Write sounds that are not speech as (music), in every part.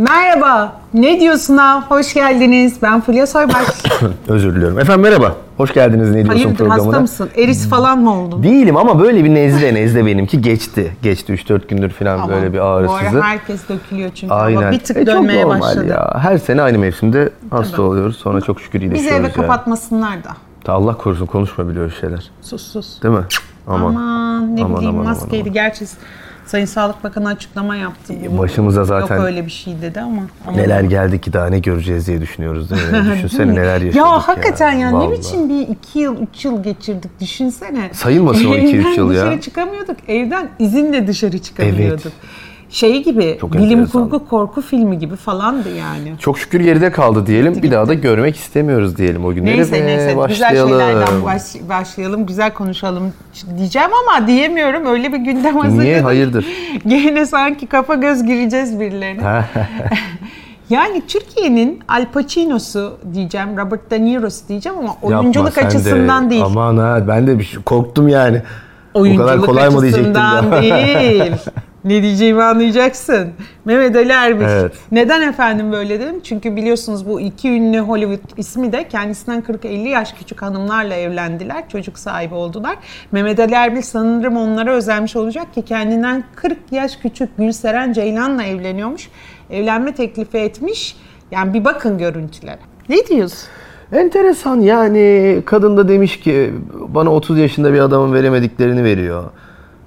Merhaba, ne diyorsun ha? Hoş geldiniz. Ben Fulya Soybaş. (coughs) Özür diliyorum. Efendim merhaba. Hoş geldiniz Ne Diyorsun Hayırdır programına. hasta mısın? Eris falan mı oldun? Değilim ama böyle bir nezle nezle benimki geçti. Geçti 3-4 gündür falan Ama böyle bir Bu ağrısızı. ara herkes dökülüyor çünkü. Aynen. Ama bir tık E, çok dönmeye normal başladı. ya. Her sene aynı mevsimde hasta oluyoruz. Sonra çok şükür Bizi iyileşiyoruz eve yani. kapatmasınlar da. Ta Allah korusun konuşma biliyor şeyler. Sus sus. Değil mi? Aman. Aman ne Aman, bileyim aman, aman, maskeydi. Gerçi Sayın Sağlık Bakanı açıklama yaptı. Bu- Başımıza zaten Yok öyle bir şey dedi ama. ama neler geldi ki daha ne göreceğiz diye düşünüyoruz değil mi? (laughs) Düşünsene neler yaşadık ya. Ya hakikaten ya, ne Vallahi. biçim bir iki yıl, üç yıl geçirdik düşünsene. Sayılmasın o iki, üç Evden yıl ya. dışarı çıkamıyorduk. Evden izinle dışarı çıkamıyorduk. Şey gibi, Çok bilim enteresan. kurgu korku filmi gibi falandı yani. Çok şükür geride kaldı diyelim. Bir daha da görmek istemiyoruz diyelim o günleri. Neyse ve neyse güzel başlayalım. şeylerden baş- başlayalım, güzel konuşalım diyeceğim ama diyemiyorum. Öyle bir gündem hazırladım. Niye? Hayırdır? (laughs) Gene sanki kafa göz gireceğiz birilerine. (laughs) Yani Türkiye'nin Al Pacino'su diyeceğim, Robert De Niro'su diyeceğim ama oyunculuk Yapma sen de. açısından değil. Aman ha ben de bir şey, korktum yani. Oyunculuk o kadar kolay mı diyecektim açısından değil. (laughs) ne diyeceğimi anlayacaksın. Mehmet Ali Erbil. Evet. Neden efendim böyle dedim? Çünkü biliyorsunuz bu iki ünlü Hollywood ismi de kendisinden 40-50 yaş küçük hanımlarla evlendiler. Çocuk sahibi oldular. Mehmet Ali Erbil sanırım onlara özenmiş olacak ki kendinden 40 yaş küçük Gülseren Ceylan'la evleniyormuş. Evlenme teklifi etmiş. Yani bir bakın görüntülere. Ne diyorsun? Enteresan yani kadın da demiş ki bana 30 yaşında bir adamın veremediklerini veriyor.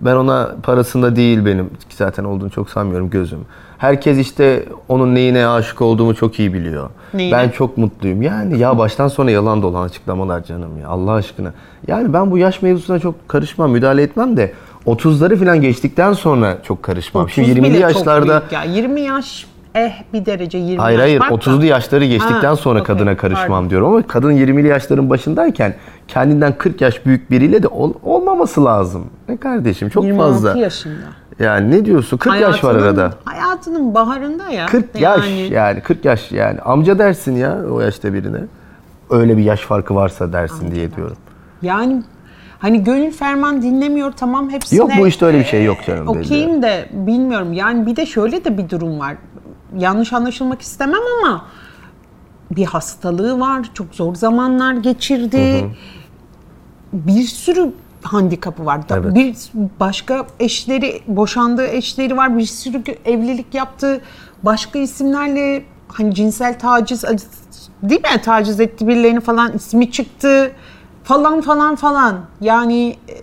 Ben ona parasında değil benim zaten olduğunu çok sanmıyorum gözüm. Herkes işte onun neyine aşık olduğumu çok iyi biliyor. Neyine? Ben çok mutluyum. Yani ya baştan sona yalan dolan açıklamalar canım ya Allah aşkına. Yani ben bu yaş mevzusuna çok karışmam, müdahale etmem de 30'ları falan geçtikten sonra çok karışmam. Şimdi 30 20'li bile çok yaşlarda ya. 20 yaş eh bir derece 20 Hayır hayır Bak da. 30'lu yaşları geçtikten Ha, sonra okey, kadına karışmam pardon. diyorum ama kadın 20'li yaşların başındayken kendinden 40 yaş büyük biriyle de ol- olmaması lazım. Ne kardeşim çok 26 fazla. yaşında. Yani ne diyorsun? 40 yaş var Hayatının- arada. Hayatının baharında ya. 40 yaş yani 40 yaş yani amca dersin ya o yaşta birine. Öyle bir yaş farkı varsa dersin diye diyorum. Yani hani gönül ferman dinlemiyor tamam hepsine. Yok bu işte öyle bir şey yok canım. belli. Okeyim de bilmiyorum. Yani bir de şöyle de bir durum var. Yanlış anlaşılmak istemem ama bir hastalığı var. Çok zor zamanlar geçirdi. Bir sürü handikapı var. Evet. Bir başka eşleri, boşandığı eşleri var. Bir sürü evlilik yaptı. Başka isimlerle hani cinsel taciz değil mi? Taciz etti birilerini falan ismi çıktı. Falan falan falan. Yani e,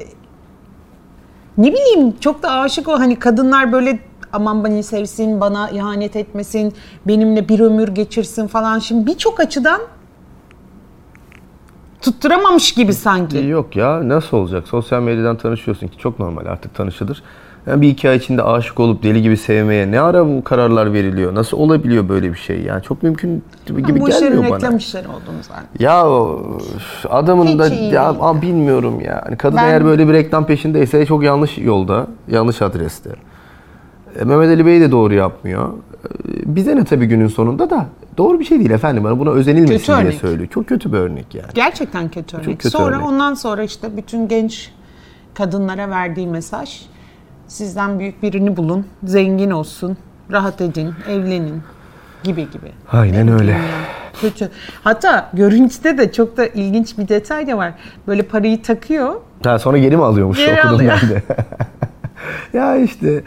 ne bileyim çok da aşık o hani kadınlar böyle aman beni sevsin, bana ihanet etmesin, benimle bir ömür geçirsin falan. Şimdi birçok açıdan tutturamamış gibi sanki. Yok ya nasıl olacak? Sosyal medyadan tanışıyorsun ki çok normal artık tanışılır. Yani bir iki ay içinde aşık olup deli gibi sevmeye ne ara bu kararlar veriliyor? Nasıl olabiliyor böyle bir şey? Yani çok mümkün gibi bu işlerin gelmiyor bana. reklam işleri olduğunu zannediyorum. Ya adamın da Hiç iyi ya, aa, bilmiyorum ya. Hani kadın Ben- eğer böyle bir reklam peşindeyse çok yanlış yolda, yanlış adreste. E, Mehmet Ali Bey de doğru yapmıyor. E, Bize ne tabii günün sonunda da doğru bir şey değil efendim. Bana buna özenilmesin Kötü diye örnek. söylüyor. Çok kötü bir örnek yani. Gerçekten kötü örnek. kötü sonra örnek. ondan sonra işte bütün genç kadınlara verdiği mesaj sizden büyük birini bulun, zengin olsun, rahat edin, evlenin gibi gibi. Aynen öyle. Yani Kötü. Hatta görüntüde de çok da ilginç bir detay da var. Böyle parayı takıyor. Ha, sonra geri mi alıyormuş? Geri Okudum alıyor. ben de. (laughs) ya işte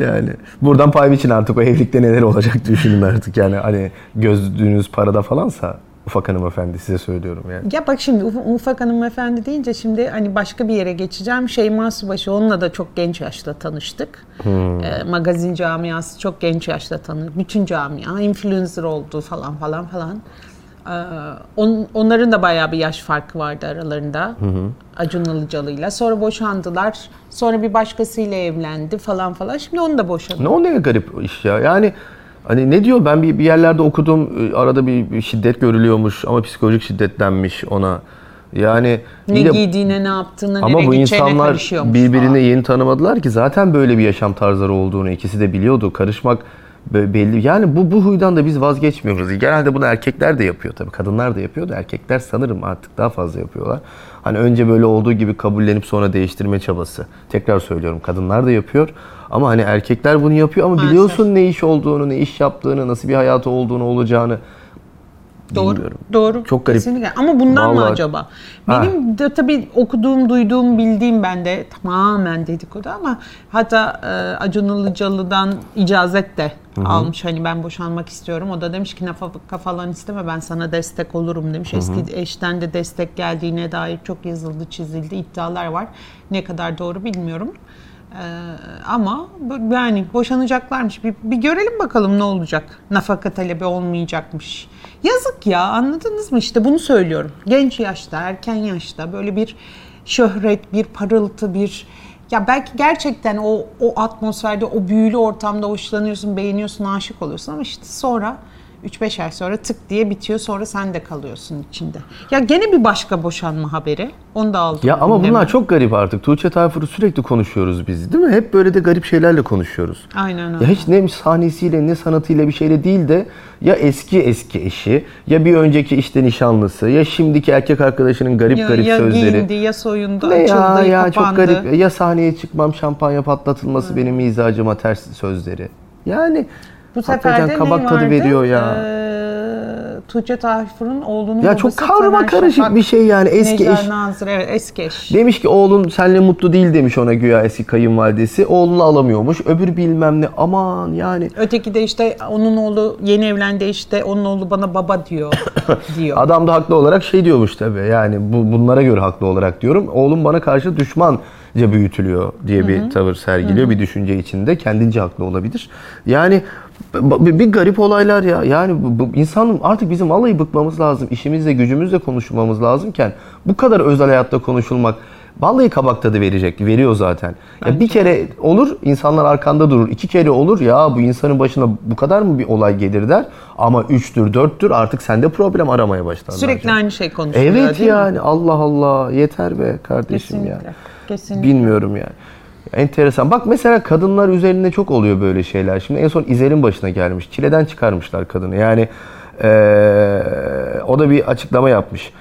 yani buradan pay biçin artık o evlilikte neler olacak (laughs) düşünün artık yani hani gözlüğünüz parada falansa ufak hanımefendi size söylüyorum yani. Ya bak şimdi Uf- Ufak hanımefendi deyince şimdi hani başka bir yere geçeceğim. Şeyma Subaşı onunla da çok genç yaşta tanıştık. Ee, magazin camiası çok genç yaşta tanıştık. Bütün camia influencer oldu falan falan falan. Ee, on- onların da bayağı bir yaş farkı vardı aralarında. Acun Ilıcalı'yla. Sonra boşandılar. Sonra bir başkasıyla evlendi falan falan. Şimdi onu da boşadı. Ne o ne garip iş ya. Yani hani ne diyor ben bir, bir yerlerde okudum e, arada bir, bir şiddet görülüyormuş ama psikolojik şiddetlenmiş ona. Yani Ne de- giydiğine, ne yaptığına, ama nereye bu insanlar birbirini falan. yeni tanımadılar ki zaten böyle bir yaşam tarzları olduğunu ikisi de biliyordu. Karışmak belli. Yani bu bu huydan da biz vazgeçmiyoruz. Genelde bunu erkekler de yapıyor tabii. Kadınlar da yapıyor da erkekler sanırım artık daha fazla yapıyorlar. Hani önce böyle olduğu gibi kabullenip sonra değiştirme çabası. Tekrar söylüyorum kadınlar da yapıyor. Ama hani erkekler bunu yapıyor ama Maalesef. biliyorsun ne iş olduğunu, ne iş yaptığını, nasıl bir hayatı olduğunu, olacağını. Doğru. Bilmiyorum. Doğru. Çok garip. Kesinlikle. Ama bundan mı Vallahi- acaba? Ha. Benim de tabii okuduğum, duyduğum, bildiğim ben de tamamen dedikodu ama hatta e, Acun Ilıcalı'dan icazet de almış. Hani ben boşanmak istiyorum. O da demiş ki nafaka falan isteme ben sana destek olurum demiş. Eski eşten de destek geldiğine dair çok yazıldı, çizildi, iddialar var. Ne kadar doğru bilmiyorum. Ee, ama yani boşanacaklarmış. Bir, bir görelim bakalım ne olacak. Nafaka talebi olmayacakmış. Yazık ya anladınız mı? İşte bunu söylüyorum. Genç yaşta, erken yaşta böyle bir şöhret, bir parıltı, bir ya belki gerçekten o o atmosferde, o büyülü ortamda hoşlanıyorsun, beğeniyorsun, aşık oluyorsun ama işte sonra 3-5 ay sonra tık diye bitiyor. Sonra sen de kalıyorsun içinde. Ya gene bir başka boşanma haberi. Onu da aldım. Ya ama bunlar çok garip artık. Tuğçe Tayfur'u sürekli konuşuyoruz biz değil mi? Hep böyle de garip şeylerle konuşuyoruz. Aynen öyle. Ya hiç ne sahnesiyle ne sanatıyla bir şeyle değil de ya eski eski eşi ya bir önceki işte nişanlısı ya şimdiki erkek arkadaşının garip ya, garip ya sözleri. giyindi ya soyundu, Ne açıldı, ya ya çok kapandı. garip. Ya sahneye çıkmam şampanya patlatılması benim mizacıma ters sözleri. Yani Bu sefer de kabak ne tadı vardı? veriyor ya. Ee, Tuğçe Tayfur'un oğlunun ya çok karma karışık Şafak, bir şey yani eski Necla eş. Nazır, evet eski eş. Demiş ki oğlun seninle mutlu değil demiş ona güya eski kayınvalidesi. Oğlunu alamıyormuş. Öbür bilmem ne. Aman yani. Öteki de işte onun oğlu yeni evlendi işte onun oğlu bana baba diyor (coughs) diyor. Adam da haklı olarak şey diyormuş tabii. Yani bu, bunlara göre haklı olarak diyorum. Oğlum bana karşı düşmanca büyütülüyor diye bir tavır sergiliyor. Bir düşünce içinde. Kendince haklı olabilir. Yani bir, garip olaylar ya. Yani bu, insanın artık bizim vallahi bıkmamız lazım. İşimizle gücümüzle konuşmamız lazımken bu kadar özel hayatta konuşulmak Vallahi kabak tadı verecek. Veriyor zaten. Ya bir kere olur insanlar arkanda durur. İki kere olur ya bu insanın başına bu kadar mı bir olay gelir der. Ama üçtür dörttür artık sende problem aramaya başlar. Sürekli bence. aynı şey konuşuluyor Evet değil mi? yani Allah Allah yeter be kardeşim ya. Kesinlikle. Kesinlikle. Bilmiyorum yani. Enteresan. Bak mesela kadınlar üzerinde çok oluyor böyle şeyler. Şimdi en son İzel'in başına gelmiş. Çileden çıkarmışlar kadını. Yani eee, o da bir açıklama yapmış.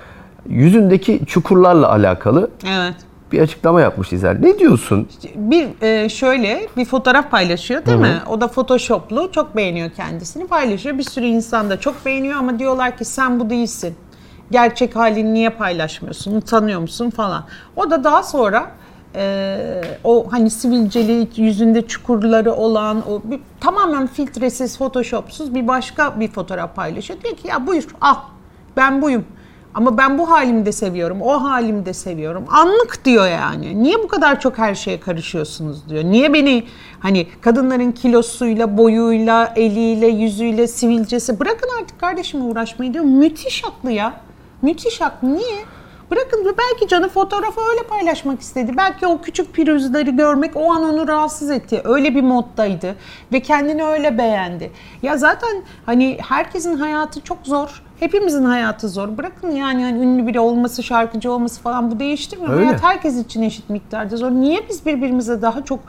Yüzündeki çukurlarla alakalı Evet. bir açıklama yapmış İzel. Ne diyorsun? Bir e, şöyle bir fotoğraf paylaşıyor değil mi? O da photoshoplu çok beğeniyor kendisini paylaşıyor. Bir sürü insan da çok beğeniyor ama diyorlar ki sen bu değilsin. Gerçek halini niye paylaşmıyorsun? Utanıyor musun falan. O da daha sonra e, o hani sivilceli yüzünde çukurları olan o bir, tamamen filtresiz, photoshopsuz bir başka bir fotoğraf paylaşıyor. Diyor ki ya buyur al ben buyum. Ama ben bu halimi de seviyorum, o halimi de seviyorum. Anlık diyor yani. Niye bu kadar çok her şeye karışıyorsunuz diyor. Niye beni hani kadınların kilosuyla, boyuyla, eliyle, yüzüyle, sivilcesi bırakın artık kardeşime uğraşmayı diyor. Müthiş haklı ya. Müthiş haklı. Niye? Bırakın belki canı fotoğrafı öyle paylaşmak istedi. Belki o küçük pürüzleri görmek o an onu rahatsız etti. Öyle bir moddaydı ve kendini öyle beğendi. Ya zaten hani herkesin hayatı çok zor. Hepimizin hayatı zor. Bırakın yani hani ünlü biri olması, şarkıcı olması falan bu değiştirmiyor. Öyle. Hayat herkes için eşit miktarda zor. Niye biz birbirimize daha çok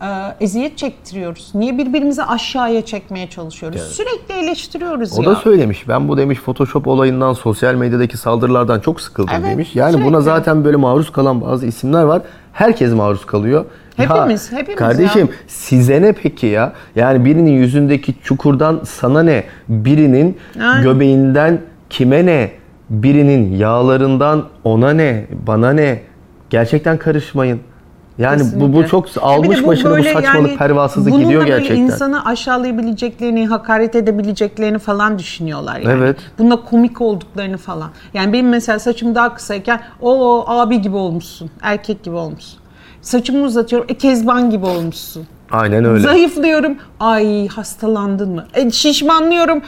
e, eziyet çektiriyoruz? Niye birbirimizi aşağıya çekmeye çalışıyoruz? Sürekli eleştiriyoruz O ya. da söylemiş. Ben bu demiş Photoshop olayından, sosyal medyadaki saldırılardan çok sıkıldım Evet, demiş. Yani buna sürekli. zaten böyle maruz kalan bazı isimler var. Herkes maruz kalıyor. Hepimiz, hepimiz Kardeşim ya. size ne peki ya? Yani birinin yüzündeki çukurdan sana ne? Birinin Aynen. göbeğinden kime ne? Birinin yağlarından ona ne? Bana ne? Gerçekten karışmayın. Yani bu, bu çok almış bu başını bu saçmalık yani pervasızlık bununla gidiyor gerçekten. insanı aşağılayabileceklerini, hakaret edebileceklerini falan düşünüyorlar yani. Evet. Bunda komik olduklarını falan. Yani benim mesela saçım daha kısayken o abi gibi olmuşsun, erkek gibi olmuşsun. Saçımı uzatıyorum, e kezban gibi olmuşsun. Aynen öyle. Zayıflıyorum, ay hastalandın mı? E, şişmanlıyorum,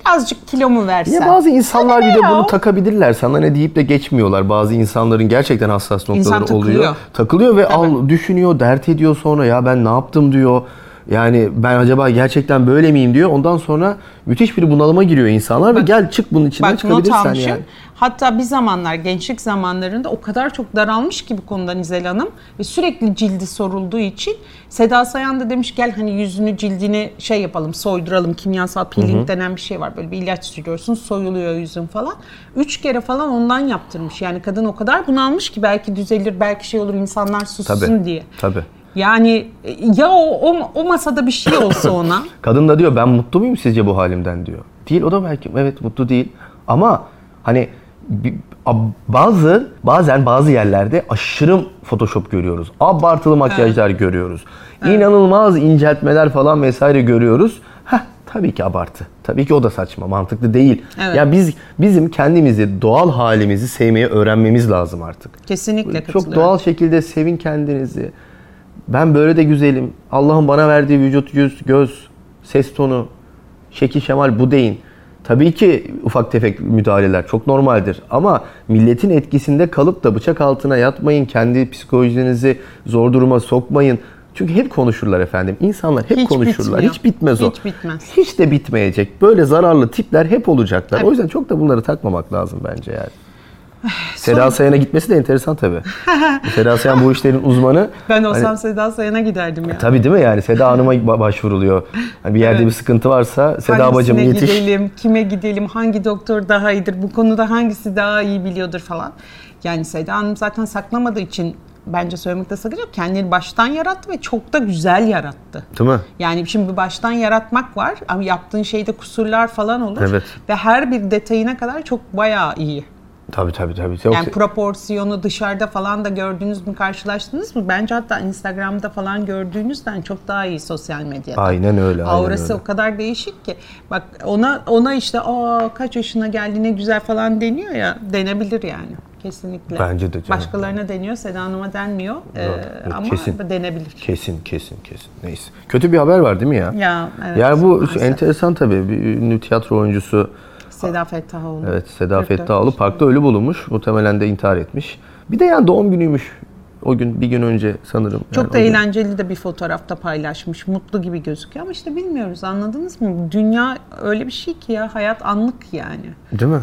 birazcık kilomu versen. Ya bazı insanlar bir de ya? bunu takabilirler. Sana ne deyip de geçmiyorlar. Bazı insanların gerçekten hassas noktaları takılıyor. oluyor. Takılıyor ve al düşünüyor, dert ediyor sonra ya ben ne yaptım diyor. Yani ben acaba gerçekten böyle miyim diyor. Ondan sonra müthiş bir bunalıma giriyor insanlar ve gel çık bunun içinden Bak çıkabilirsen yani. Hatta bir zamanlar gençlik zamanlarında o kadar çok daralmış ki bu konuda Nizel Hanım ve sürekli cildi sorulduğu için Seda Sayan da demiş gel hani yüzünü cildini şey yapalım soyduralım kimyasal peeling denen bir şey var böyle bir ilaç sürüyorsun soyuluyor yüzün falan. Üç kere falan ondan yaptırmış yani kadın o kadar bunalmış ki belki düzelir belki şey olur insanlar sussun Tabii. diye. Tabii. Yani e, ya o, o, o masada bir şey olsa (coughs) ona. Kadın da diyor ben mutlu muyum sizce bu halimden diyor. Değil o da belki evet mutlu değil. Ama hani bazı bazen bazı yerlerde aşırı photoshop görüyoruz. Abartılı makyajlar görüyoruz. İnanılmaz inceltmeler falan vesaire görüyoruz. Heh, tabii ki abartı. Tabii ki o da saçma, mantıklı değil. Evet. Ya biz bizim kendimizi, doğal halimizi sevmeyi öğrenmemiz lazım artık. Kesinlikle Çok doğal şekilde sevin kendinizi. Ben böyle de güzelim. Allah'ın bana verdiği vücut, yüz, göz, ses tonu, şekil şemal bu deyin. Tabii ki ufak tefek müdahaleler çok normaldir. Ama milletin etkisinde kalıp da bıçak altına yatmayın. Kendi psikolojinizi zor duruma sokmayın. Çünkü hep konuşurlar efendim. İnsanlar hep Hiç konuşurlar. bitmiyor. Hiç bitmez o. Hiç bitmez. Hiç de bitmeyecek. Böyle zararlı tipler hep olacaklar. O yüzden çok da bunları takmamak lazım bence yani. Seda Sayan'a gitmesi de enteresan tabii. (laughs) Seda Sayan bu işlerin uzmanı. Ben olsam Hani- Seda Sayan'a giderdim ya. Tabii değil mi yani Seda Hanım'a ba- başvuruluyor. Hani bir yerde Evet. bir sıkıntı varsa Seda Hangisine bacım yetiş. gidelim, kime gidelim, hangi doktor daha iyidir, bu konuda hangisi daha iyi biliyordur falan. Yani Seda Hanım zaten saklamadığı için bence söylemekte sakınca yok. Kendini baştan yarattı ve çok da güzel yarattı. Değil mi? Yani şimdi bir baştan yaratmak var ama yaptığın şeyde kusurlar falan olur. Evet. Ve her bir detayına kadar çok bayağı iyi. Tabii tabii tabii. Yok, Yani proporsiyonu dışarıda falan da gördünüz mü, karşılaştınız mı? Bence hatta Instagram'da falan gördüğünüzden çok daha iyi sosyal medyada. Aynen öyle, aynen Aurası öyle. o kadar değişik ki. Bak ona ona işte aa kaç yaşına geldi ne güzel falan deniyor ya denebilir yani. Kesinlikle. Bence de canım. Başkalarına deniyor, Seda Hanım'a denmiyor. Ee, evet, ama kesin. denebilir. kesin kesin kesin. Neyse. Kötü bir haber var değil mi ya? Ya evet. yani bu maalesef. enteresan tabii. Bir ünlü tiyatro oyuncusu Seda Fettahoğlu. Evet Seda 44 Fettahoğlu parkta ölü bulunmuş. Muhtemelen de intihar etmiş. Bir de yani doğum günüymüş. O gün bir gün önce sanırım. Çok Yani da o gün. eğlenceli de bir fotoğrafta paylaşmış. Mutlu gibi gözüküyor ama işte bilmiyoruz anladınız mı? Dünya öyle bir şey ki ya hayat anlık yani. Değil mi?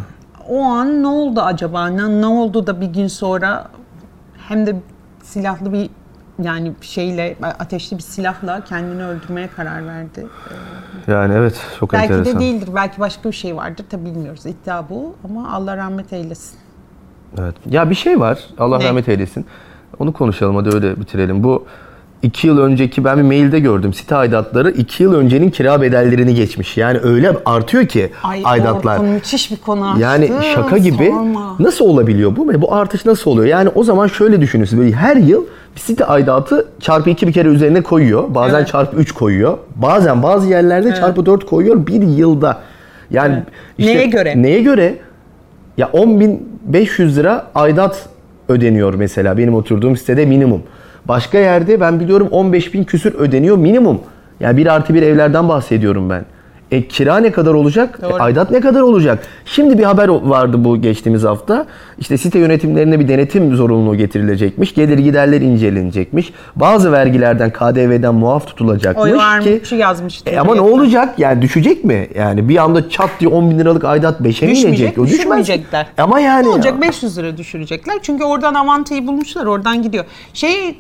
O an ne oldu acaba? Ne, ne oldu da bir gün sonra hem de silahlı bir yani şeyle ateşli bir silahla kendini öldürmeye karar verdi. Yani evet çok Belki enteresan. de değildir. Belki başka bir şey vardır. Tabi bilmiyoruz. İddia bu ama Allah rahmet eylesin. Evet. Ya bir şey var. Allah Ne? rahmet eylesin. Onu konuşalım hadi öyle bitirelim. Bu iki yıl önceki ben bir mailde gördüm. Site aidatları iki yıl öncenin kira bedellerini geçmiş. Yani öyle artıyor ki aidatlar. Orkun müthiş bir konu açtı. Yani şaka gibi. Sorma. Nasıl olabiliyor bu? Bu artış nasıl oluyor? Yani o zaman şöyle düşünürsün. Böyle her yıl bir site aidatı çarpı iki bir kere üzerine koyuyor. Bazen Evet. çarpı üç koyuyor. Bazen bazı yerlerde çarpı dört koyuyor bir yılda. Yani Evet. işte Neye göre? Neye göre? Ya 10.500 lira aidat ödeniyor mesela benim oturduğum sitede minimum. Başka yerde ben biliyorum 15.000 küsür ödeniyor minimum. Yani bir artı bir evlerden bahsediyorum ben. E kira ne kadar olacak? E, Doğru. aidat ne kadar olacak? Şimdi bir haber vardı bu geçtiğimiz hafta. İşte site yönetimlerine bir denetim zorunluluğu getirilecekmiş. Gelir giderler incelenecekmiş. Bazı vergilerden KDV'den muaf tutulacakmış Oy varmış ki yazmıştı. e ama ne olacak? Yani düşecek mi? Yani bir anda çat diye 10 bin liralık aidat 5'e mi inecek? O düşmez. düşürmeyecekler. Ama yani. Ne olacak 500 lira düşürecekler. Çünkü oradan avantayı bulmuşlar. Oradan gidiyor. Şey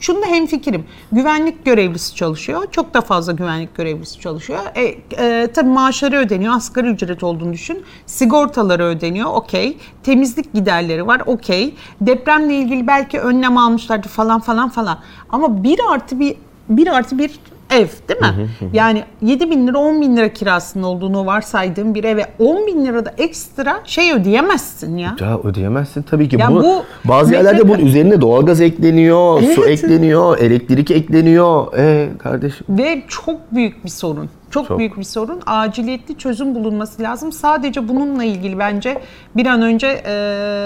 şunda hemfikirim. Güvenlik görevlisi çalışıyor. Çok da fazla güvenlik görevlisi çalışıyor. E, e, tabii maaşları ödeniyor. Asgari ücret olduğunu düşün. Sigortaları ödeniyor. Okey. Temizlik giderleri var. Okey. Depremle ilgili belki önlem almışlardı falan falan falan. Ama bir artı bir bir artı bir ev değil mi? Yani 7 bin lira 10 bin lira kirasının olduğunu varsaydığım bir eve 10 bin lirada ekstra şey ödeyemezsin ya. Ya ödeyemezsin tabii ki. Ya bu, bu bazı yerlerde metrekare- bunun üzerine doğalgaz ekleniyor, su Evet. ekleniyor, elektrik ekleniyor. E kardeşim. Ve çok büyük bir sorun. Çok, Çok. büyük bir sorun. Aciliyetli çözüm bulunması lazım. Sadece bununla ilgili bence bir an önce e,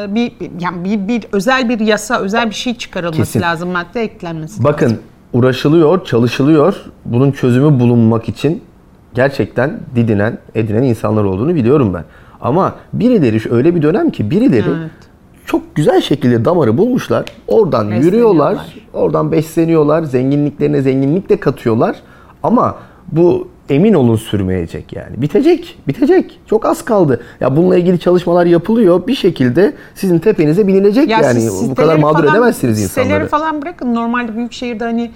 bir yani bir, bir özel bir yasa, özel bir şey çıkarılması Kesin. lazım. Madde eklenmesi. Bakın uğraşılıyor, çalışılıyor. Bunun çözümü bulunmak için gerçekten didinen, edinen insanlar olduğunu biliyorum ben. Ama birileri öyle bir dönem ki birileri Evet. çok güzel şekilde damarı bulmuşlar. Oradan yürüyorlar, oradan besleniyorlar, zenginliklerine zenginlik de katıyorlar. Ama bu emin olun sürmeyecek yani. Bitecek, bitecek. Çok az kaldı. Ya bununla ilgili çalışmalar yapılıyor. Bir şekilde sizin tepenize binilecek Ya yani. Bu kadar siteleri mağdur falan- edemezsiniz Siteleri insanları. falan bırakın. Normalde büyük şehirde hani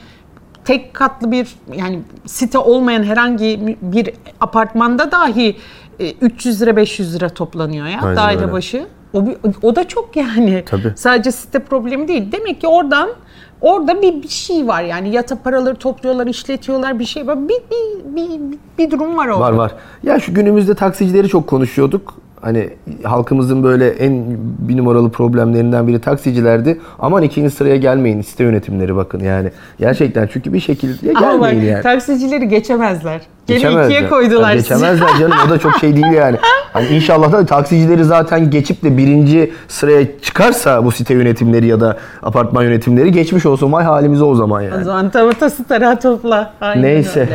tek katlı bir yani site olmayan herhangi bir apartmanda dahi e, 300 lira 500 lira toplanıyor ya Aynen daire öyle. başı. O, o da çok yani. Tabii. Sadece site problemi değil. Demek ki oradan orada bir, bir şey var yani yata paraları topluyorlar, işletiyorlar bir şey var. Bir, bir, bir, bir durum var orada. Var var. Ya şu günümüzde taksicileri çok konuşuyorduk. Hani halkımızın böyle en bir numaralı problemlerinden biri taksicilerdi. Aman ikinci sıraya gelmeyin site yönetimleri bakın yani. Gerçekten çünkü bir şekilde Ama gelmeyin yani. taksicileri geçemezler. Gene ikiye koydular Ya sizi. Geçemezler canım o da çok şey değil yani. Hani inşallah da taksicileri zaten geçip de birinci sıraya çıkarsa bu site yönetimleri ya da apartman yönetimleri geçmiş olsun vay halimize o zaman O yani. zaman tavatası tarağı topla. Aynen Neyse.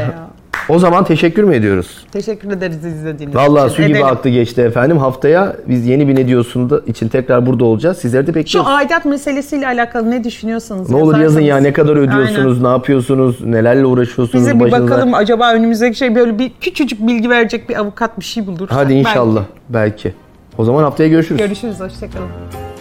O zaman teşekkür mü ediyoruz? Teşekkür ederiz izlediğiniz Vallahi için. su gibi Edelim. aktı geçti efendim. Haftaya biz yeni bir ne diyorsun da için tekrar burada olacağız. Sizleri de Şu bekliyoruz. aidat meselesiyle alakalı ne düşünüyorsanız Ne olur yazın yazarsanız. ya ne kadar ödüyorsunuz, ne yapıyorsunuz, nelerle uğraşıyorsunuz Bize bir başınıza. bakalım acaba önümüzdeki şey böyle bir küçücük bilgi verecek bir avukat bir şey bulursak. Hadi inşallah belki. O zaman haftaya görüşürüz. Belki. Görüşürüz hoşçakalın.